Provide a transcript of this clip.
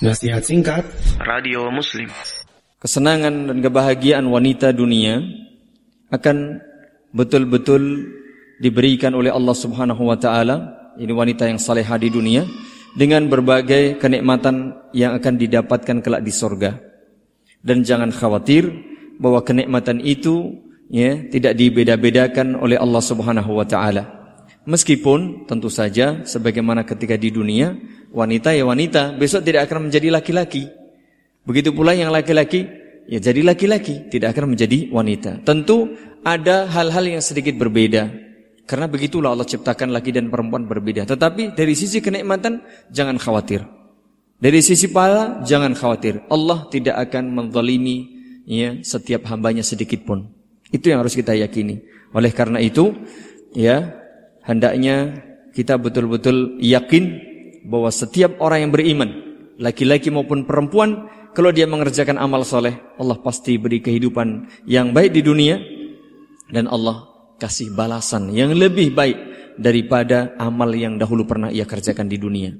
Nasihat singkat Radio Muslim Kesenangan dan kebahagiaan wanita dunia akan betul-betul diberikan oleh Allah Subhanahu wa taala, ini wanita yang salehah di dunia dengan berbagai kenikmatan yang akan didapatkan kelak di sorga. Dan jangan khawatir bahwa kenikmatan itu ya tidak dibeda-bedakan oleh Allah Subhanahu wa taala. Meskipun tentu saja sebagaimana ketika di dunia wanita ya wanita, besok tidak akan menjadi laki-laki. Begitu pula yang laki-laki, ya jadi laki-laki, tidak akan menjadi wanita. Tentu ada hal-hal yang sedikit berbeda. Karena begitulah Allah ciptakan laki dan perempuan berbeda. Tetapi dari sisi kenikmatan, jangan khawatir. Dari sisi pahala, jangan khawatir. Allah tidak akan menzalimi ya, setiap hambanya sedikit pun. Itu yang harus kita yakini. Oleh karena itu, ya hendaknya kita betul-betul yakin bahwa setiap orang yang beriman, laki-laki maupun perempuan, kalau dia mengerjakan amal soleh, Allah pasti beri kehidupan yang baik di dunia dan Allah kasih balasan yang lebih baik daripada amal yang dahulu pernah ia kerjakan di dunia.